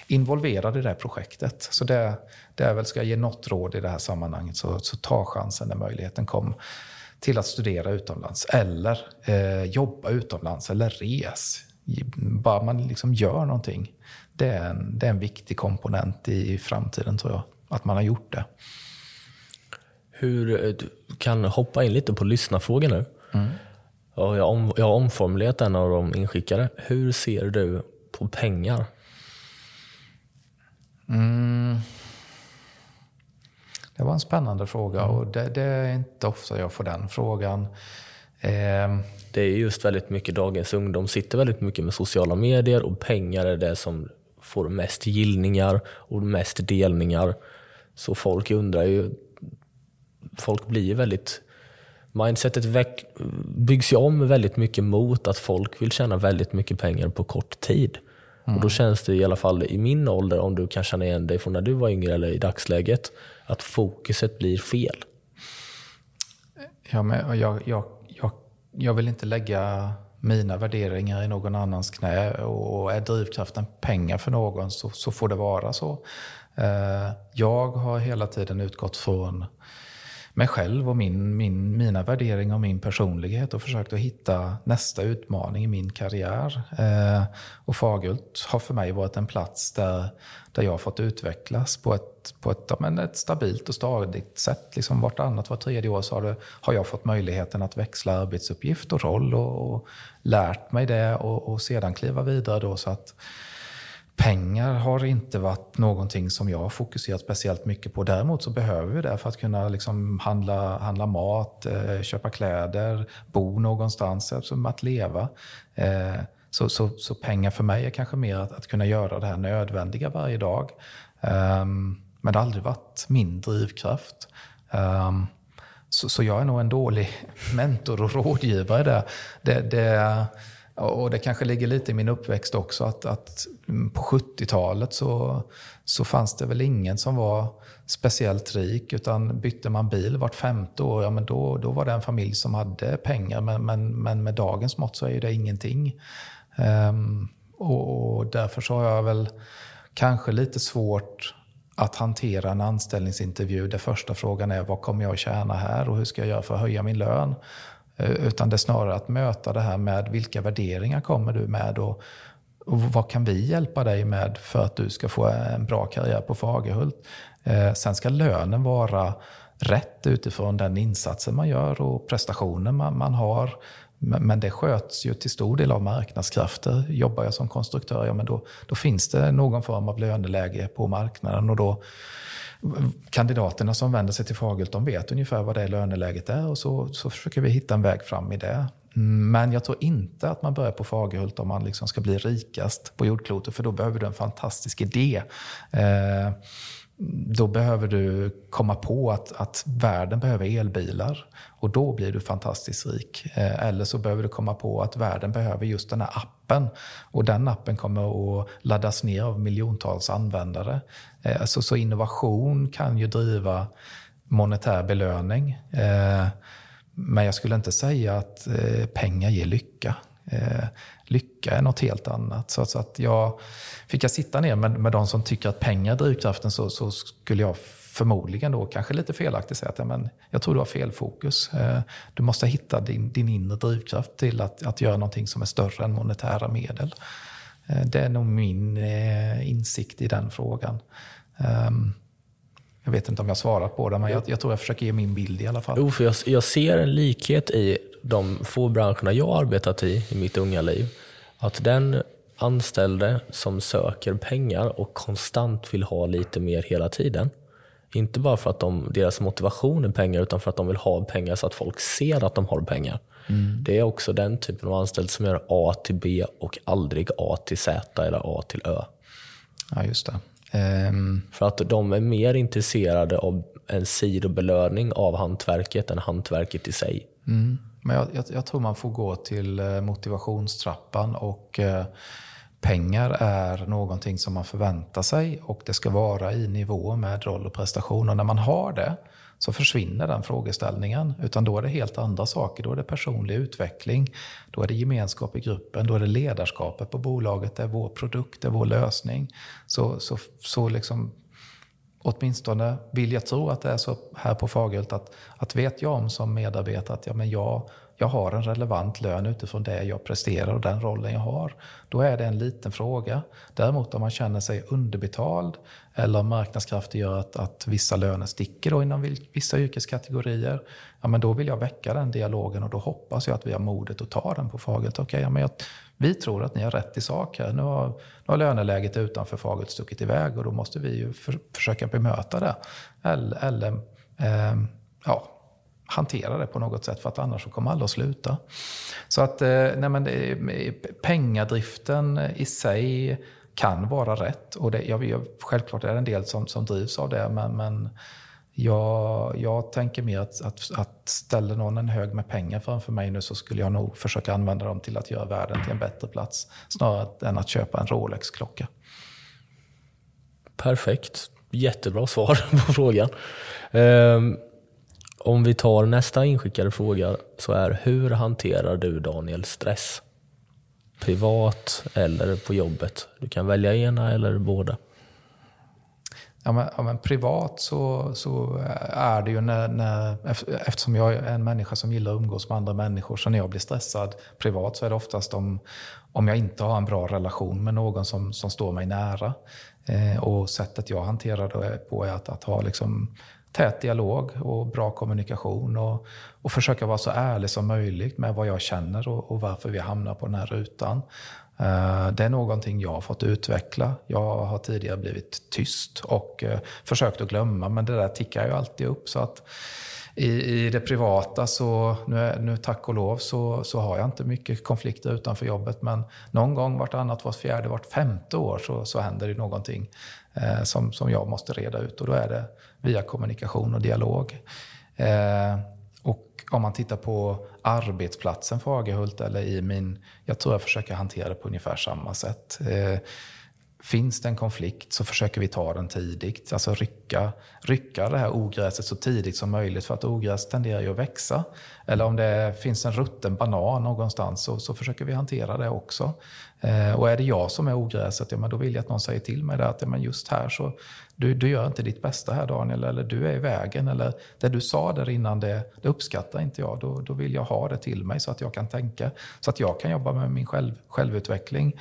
involverad i det projektet. Så det, det är väl, ska jag ge något råd i det här sammanhanget så, så ta chansen när möjligheten kommer till att studera utomlands eller eh, jobba utomlands eller res. Bara man liksom gör någonting det är, en, det är en viktig komponent i framtiden tror jag. Att man har gjort det. Hur, du kan hoppa in lite på lyssnarfrågor nu. Mm. jag, om, jag har omformulerat en av de inskickade. Hur ser du på pengar? Mm. Det var en spännande fråga och det, det, är inte ofta jag får den frågan. Eh. Det är just väldigt mycket dagens ungdom sitter väldigt mycket med sociala medier och pengar är det som får mest gillningar och mest delningar. Så folk undrar ju, folk blir väldigt Mindsetet byggs ju om väldigt mycket mot att folk vill tjäna väldigt mycket pengar på kort tid. Mm. Och Då känns det i alla fall i min ålder, om du kan känna igen dig från när du var yngre eller i dagsläget, att fokuset blir fel. Ja, men jag, jag, jag, vill inte lägga mina värderingar i någon annans knä och är drivkraften pengar för någon så, så får det vara så. Eh, jag har hela tiden utgått från mig själv och min, min, mina värderingar och min personlighet och försökt att hitta nästa utmaning i min karriär. Eh, och Fagerhult har för mig varit en plats där, där jag har fått utvecklas på ett, på ett, men ett stabilt och stadigt sätt. Liksom vartannat, var tredje år så har, det, har jag fått möjligheten att växla arbetsuppgift och roll och, och lärt mig det och, och sedan kliva vidare. Då, så att Pengar har inte varit någonting som jag har fokuserat speciellt mycket på. Däremot så behöver vi det för att kunna liksom handla, handla mat, eh, köpa kläder, bo någonstans, eh, som att leva. Eh, så, så, så, pengar för mig är kanske mer att, att kunna göra det här nödvändiga varje dag. Um, men det har aldrig varit min drivkraft. Um, så, så, jag är nog en dålig mentor och rådgivare där. Det, det, och det kanske ligger lite i min uppväxt också att, att på 70-talet så, så fanns det väl ingen som var speciellt rik utan bytte man bil vart femte år, ja men då, då var det en familj som hade pengar men, men, men med dagens mått så är det ingenting. Um, och, och därför så har jag väl kanske lite svårt att hantera en anställningsintervju där första frågan är vad kommer jag tjäna här och hur ska jag göra för att höja min lön? Eh, utan det är snarare att möta det här med vilka värderingar kommer du med och, och vad kan vi hjälpa dig med för att du ska få en bra karriär på Fagerhult? Eh, sen ska lönen vara rätt utifrån den insatsen man gör och prestationen man, man har. Men det sköts ju till stor del av marknadskrafter. Jobbar jag som konstruktör, ja men då, då finns det någon form av löneläge på marknaden och då kandidaterna som vänder sig till Fagerhult, de vet ungefär vad det löneläget är och så, så försöker vi hitta en väg fram i det. Mm, men jag tror inte att man börjar på Fagerhult om man liksom ska bli rikast på jordklotet, för då behöver du en fantastisk idé. Eh, då behöver du komma på att, att världen behöver elbilar och då blir du fantastiskt rik. Eh, eller så behöver du komma på att världen behöver just den här appen och den appen kommer att laddas ner av miljontals användare. Eh, så, så innovation kan ju driva monetär belöning. Eh, men jag skulle inte säga att pengar ger lycka. Lycka är något helt annat. Så att jag, fick jag sitta ner med, med de som tycker att pengar är drivkraften så, så skulle jag förmodligen då kanske lite felaktigt säga att men, jag tror du har fel fokus. Eh, du måste hitta din, din inre drivkraft till att, att göra någonting som är större än monetära medel. Eh, det är nog min eh, insikt i den frågan. Ehm, jag vet inte om jag svarar på det, men jag, jag, tror jag försöker ge min bild i alla fall. Jo, för jag, jag ser en likhet i de få branscherna jag arbetat i, i mitt unga liv. Att den anställde som söker pengar och konstant vill ha lite mer hela tiden. Inte bara för att de, deras motivation är pengar utan för att de vill ha pengar så att folk ser att de har pengar. Mm. Det är också den typen av anställd som gör A till B och aldrig A till Z eller A till Ö. Ja, just det. Um... För att de är mer intresserade av en sidobelöning av hantverket än hantverket i sig. Mm. Men jag, jag, jag, tror man får gå till eh, motivationstrappan och eh, pengar är någonting som man förväntar sig och det ska vara i nivå med roll och prestation. Och när man har det så försvinner den frågeställningen. Utan då är det helt andra saker. Då är det personlig utveckling, då är det gemenskap i gruppen, då är det ledarskapet på bolaget, det är vår produkt, det är vår lösning. Så, så, så liksom, åtminstone vill jag tro att det är så här på Fagerhult att, att vet jag om som medarbetare att ja, men jag jag har en relevant lön utifrån det jag presterar och den rollen jag har. Då är det en liten fråga. Däremot om man känner sig underbetald eller marknadskrafter gör att, att vissa löner sticker då inom vissa yrkeskategorier, ja, men då vill jag väcka den dialogen och då hoppas jag att vi har modet att ta den på Fagert. Okay, ja, men jag, vi tror att ni har rätt i sak här. Nu har, nu har löneläget utanför Fagert stuckit iväg och då måste vi ju för, försöka bemöta det. Eller, eller eh, ja, hantera det på något sätt för att annars kommer alla att sluta. Så att eh, nej men det, pengadriften i sig kan vara rätt och det, jag, självklart är det en del som, som drivs av det men, men jag, jag tänker mer att, att, att ställer någon en hög med pengar framför mig nu så skulle jag nog försöka använda dem till att göra världen till en bättre plats snarare än att köpa en Rolex-klocka. Perfekt. Jättebra svar på frågan. Um, om vi tar nästa inskickade fråga så är hur hanterar du Daniel stress? Privat eller på jobbet? Du kan välja ena eller båda. Ja men, ja, men, privat så, så är det ju när, när, eftersom jag är en människa som gillar att umgås med andra människor, så när jag blir stressad privat så är det oftast om, om jag inte har en bra relation med någon som, som står mig nära. Eh, och sättet jag hanterar det på är att, att ha liksom tät dialog och bra kommunikation och, och försöka vara så ärlig som möjligt med vad jag känner och, och varför vi hamnar på den här rutan. Eh, det är någonting jag har fått utveckla. Jag har tidigare blivit tyst och eh, försökt att glömma, men det där tickar ju alltid upp. Så att i, i det privata, så nu, nu tack och lov, så, så har jag inte mycket konflikter utanför jobbet. Men någon gång vartannat, vart fjärde, vart femte år så, så händer det någonting eh, som, som jag måste reda ut. Och då är det via kommunikation och dialog. Eh, och om man tittar på arbetsplatsen Fagerhult eller i min... Jag tror jag försöker hantera det på ungefär samma sätt. Eh, Finns det en konflikt så försöker vi ta den tidigt. Alltså rycka, rycka det här ogräset så tidigt som möjligt för att ogräs tenderar ju att växa. Eller om det finns en rutten banan någonstans så, så försöker vi hantera det också. Eh, och är det jag som är ogräset, ja, men då vill jag att någon säger till mig det, att ja, men just här så du, du gör inte ditt bästa här Daniel, eller du är i vägen, eller det du sa där innan det, det uppskattar inte jag. Då, då vill jag ha det till mig så att jag kan tänka, så att jag kan jobba med min själv, självutveckling.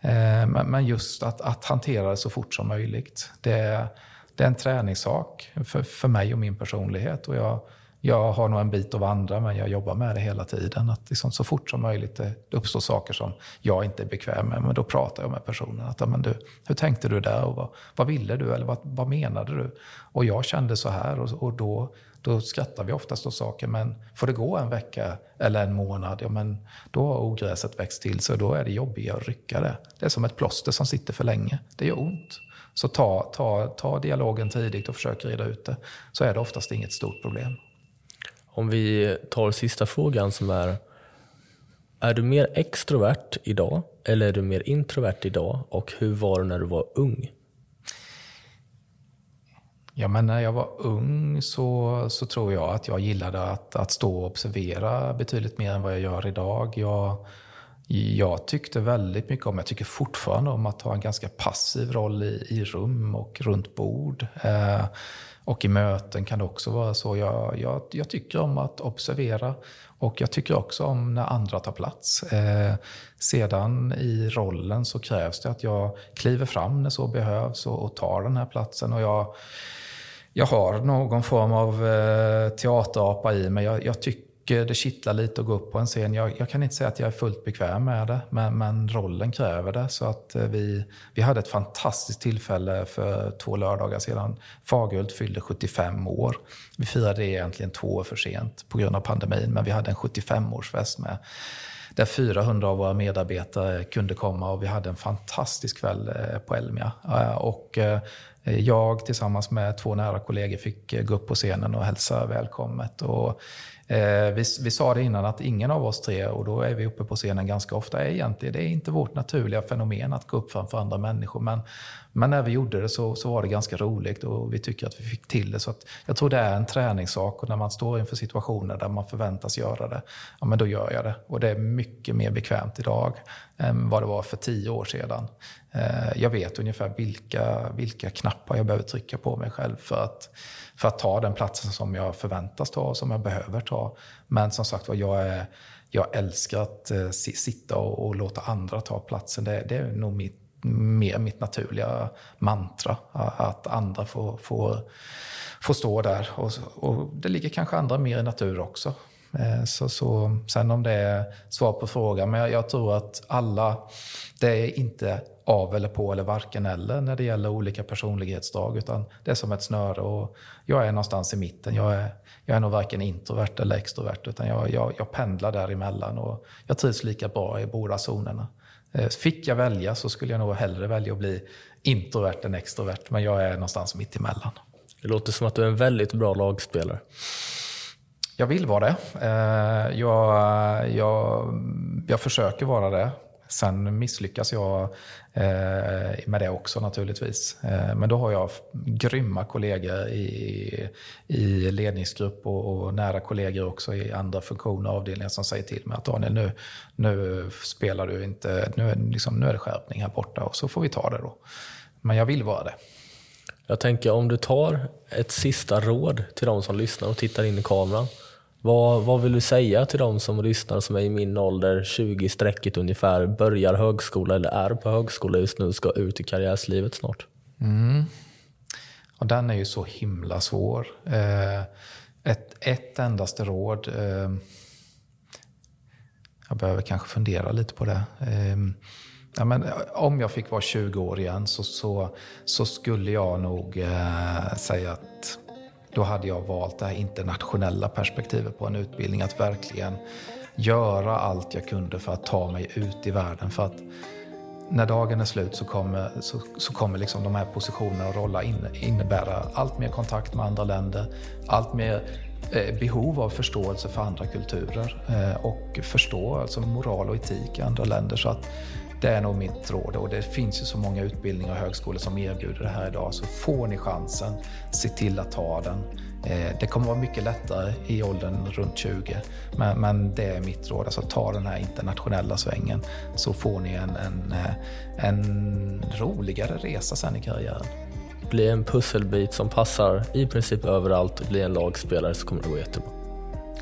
Eh, men just att, att hantera det så fort som möjligt. Det, det är en träningssak för, för mig och min personlighet. Och jag, jag har nog en bit att vandra, men jag jobbar med det hela tiden. Att liksom så fort som möjligt det uppstår saker som jag inte är bekväm med, men då pratar jag med personen. Att, men du, hur tänkte du där? Och vad, vad ville du? Eller vad, vad menade du? Och jag kände så här och, och då då skrattar vi oftast åt saker. Men får det gå en vecka eller en månad, ja, men då har ogräset växt till sig och då är det jobbigare att rycka det. Det är som ett plåster som sitter för länge. Det gör ont. Så ta, ta, ta dialogen tidigt och försök reda ut det. Så är det oftast inget stort problem. Om vi tar sista frågan som är är du mer extrovert idag eller är du mer introvert idag och hur var du när du var ung? Ja, men när jag var ung så, så tror jag att jag gillade att, att stå och observera betydligt mer än vad jag gör idag. Jag, jag tyckte väldigt mycket om, jag tycker fortfarande om att ha en ganska passiv roll i, i rum och runt bord. Eh, och i möten kan det också vara så. Jag, jag, jag, tycker om att observera och jag tycker också om när andra tar plats. Eh, sedan i rollen så krävs det att jag kliver fram när så behövs och, och tar den här platsen. Och jag jag har någon form av eh, teaterapa i mig. Jag, jag, tycker det kittlar lite att gå upp på en scen. Jag, jag, kan inte säga att jag är fullt bekväm med det, men, men rollen kräver det. Så att eh, vi, vi hade ett fantastiskt tillfälle för två lördagar sedan. Fagerhult fyllde 75 år. Vi firade det egentligen två år för sent på grund av pandemin, men vi hade en 75-årsfest med där 400 av våra medarbetare kunde komma och vi hade en fantastisk kväll eh, på Elmia. Eh, och eh, Eh, jag tillsammans med två nära kollegor fick eh, gå upp på scenen och hälsa välkommet. Och, eh, vi, vi sa det innan att ingen av oss tre, och då är vi uppe på scenen ganska ofta, är egentligen, det är inte vårt naturliga fenomen att gå upp framför andra människor. Men, men när vi gjorde det så, så var det ganska roligt och vi tycker att vi fick till det. Så jag tror det är en träningssak och när man står inför situationer där man förväntas göra det, ja men då gör jag det. Och det är mycket mer bekvämt idag än vad det var för tio år sedan. Eh, jag vet ungefär vilka, vilka knappar jag behöver trycka på mig själv för att, för att ta den platsen som jag förväntas ta och som jag behöver ta. Men som sagt jag, är, jag älskar att eh, sitta och, och, låta andra ta platsen. Det, det är nog mitt, mer mitt naturliga mantra. Att andra får, får, får stå där. Och, och det ligger kanske andra mer i natur också. Eh, så, så, sen om det är svar på frågan, men jag, jag, tror att alla, det är inte av eller på eller varken eller när det gäller olika personlighetsdrag, utan det är som ett snöre och jag är någonstans i mitten. Jag är, jag är nog varken introvert eller extrovert, utan jag, jag, jag pendlar däremellan och jag trivs lika bra i båda zonerna. Eh, fick jag välja så skulle jag nog hellre välja att bli introvert än extrovert, men jag är någonstans mitt emellan. Det låter som att du är en väldigt bra lagspelare. Jag vill vara det. Eh, jag, jag, jag försöker vara det. Sen misslyckas jag eh, med det också naturligtvis. Eh, men då har jag grymma kollegor i, i ledningsgrupp och, och nära kollegor också i andra funktioner och avdelningar som säger till mig att Daniel, nu, nu spelar du inte, nu liksom, nu är det skärpning här borta och så får vi ta det då. Men jag vill vara det. Jag tänker om du tar ett sista råd till de som lyssnar och tittar in i kameran. Vad, vad vill du säga till de som lyssnar som är i min ålder, 20 strecket ungefär, börjar högskola eller är på högskola just nu, ska ut i karriärslivet snart? Mm. Och den är ju så himla svår. Eh, ett, ett endaste råd. Eh, jag behöver kanske fundera lite på det. Eh, ja, men eh, om jag fick vara 20 år igen så, så, så skulle jag nog eh, säga att då hade jag valt det här internationella perspektivet på en utbildning. Att verkligen göra allt jag kunde för att ta mig ut i världen. För att när dagen är slut så kommer, så, så kommer liksom de här positionerna och rollerna in, innebära allt mer kontakt med andra länder, allt mer eh, behov av förståelse för andra kulturer eh, och förstå alltså moral och etik i andra länder. Så att det är nog mitt råd och det finns ju så många utbildningar och högskolor som erbjuder det här idag. Så får ni chansen, se till att ta den. Eh, det kommer vara mycket lättare i åldern runt 20. Men, men det är mitt råd, alltså ta den här internationella svängen så får ni en, en, eh, en roligare resa sen i karriären. Bli en pusselbit som passar i princip överallt, och bli en lagspelare så kommer det gå jättebra.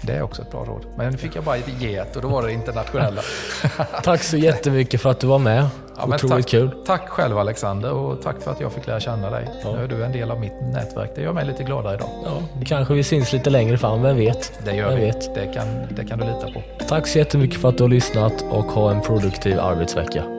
Det är också ett bra råd. Men nu fick jag bara ge ett och då var det internationella. tack så jättemycket för att du var med. Ja, Otroligt tack, kul. Tack själv Alexander och tack för att jag fick lära känna dig. Ja. Nu är du en del av mitt nätverk. Det gör mig lite gladare idag. Ja, kanske vi syns lite längre fram, vem vet? Det gör vem vi. Vet. Det, kan, det kan du lita på. Tack så jättemycket för att du har lyssnat och ha en produktiv arbetsvecka.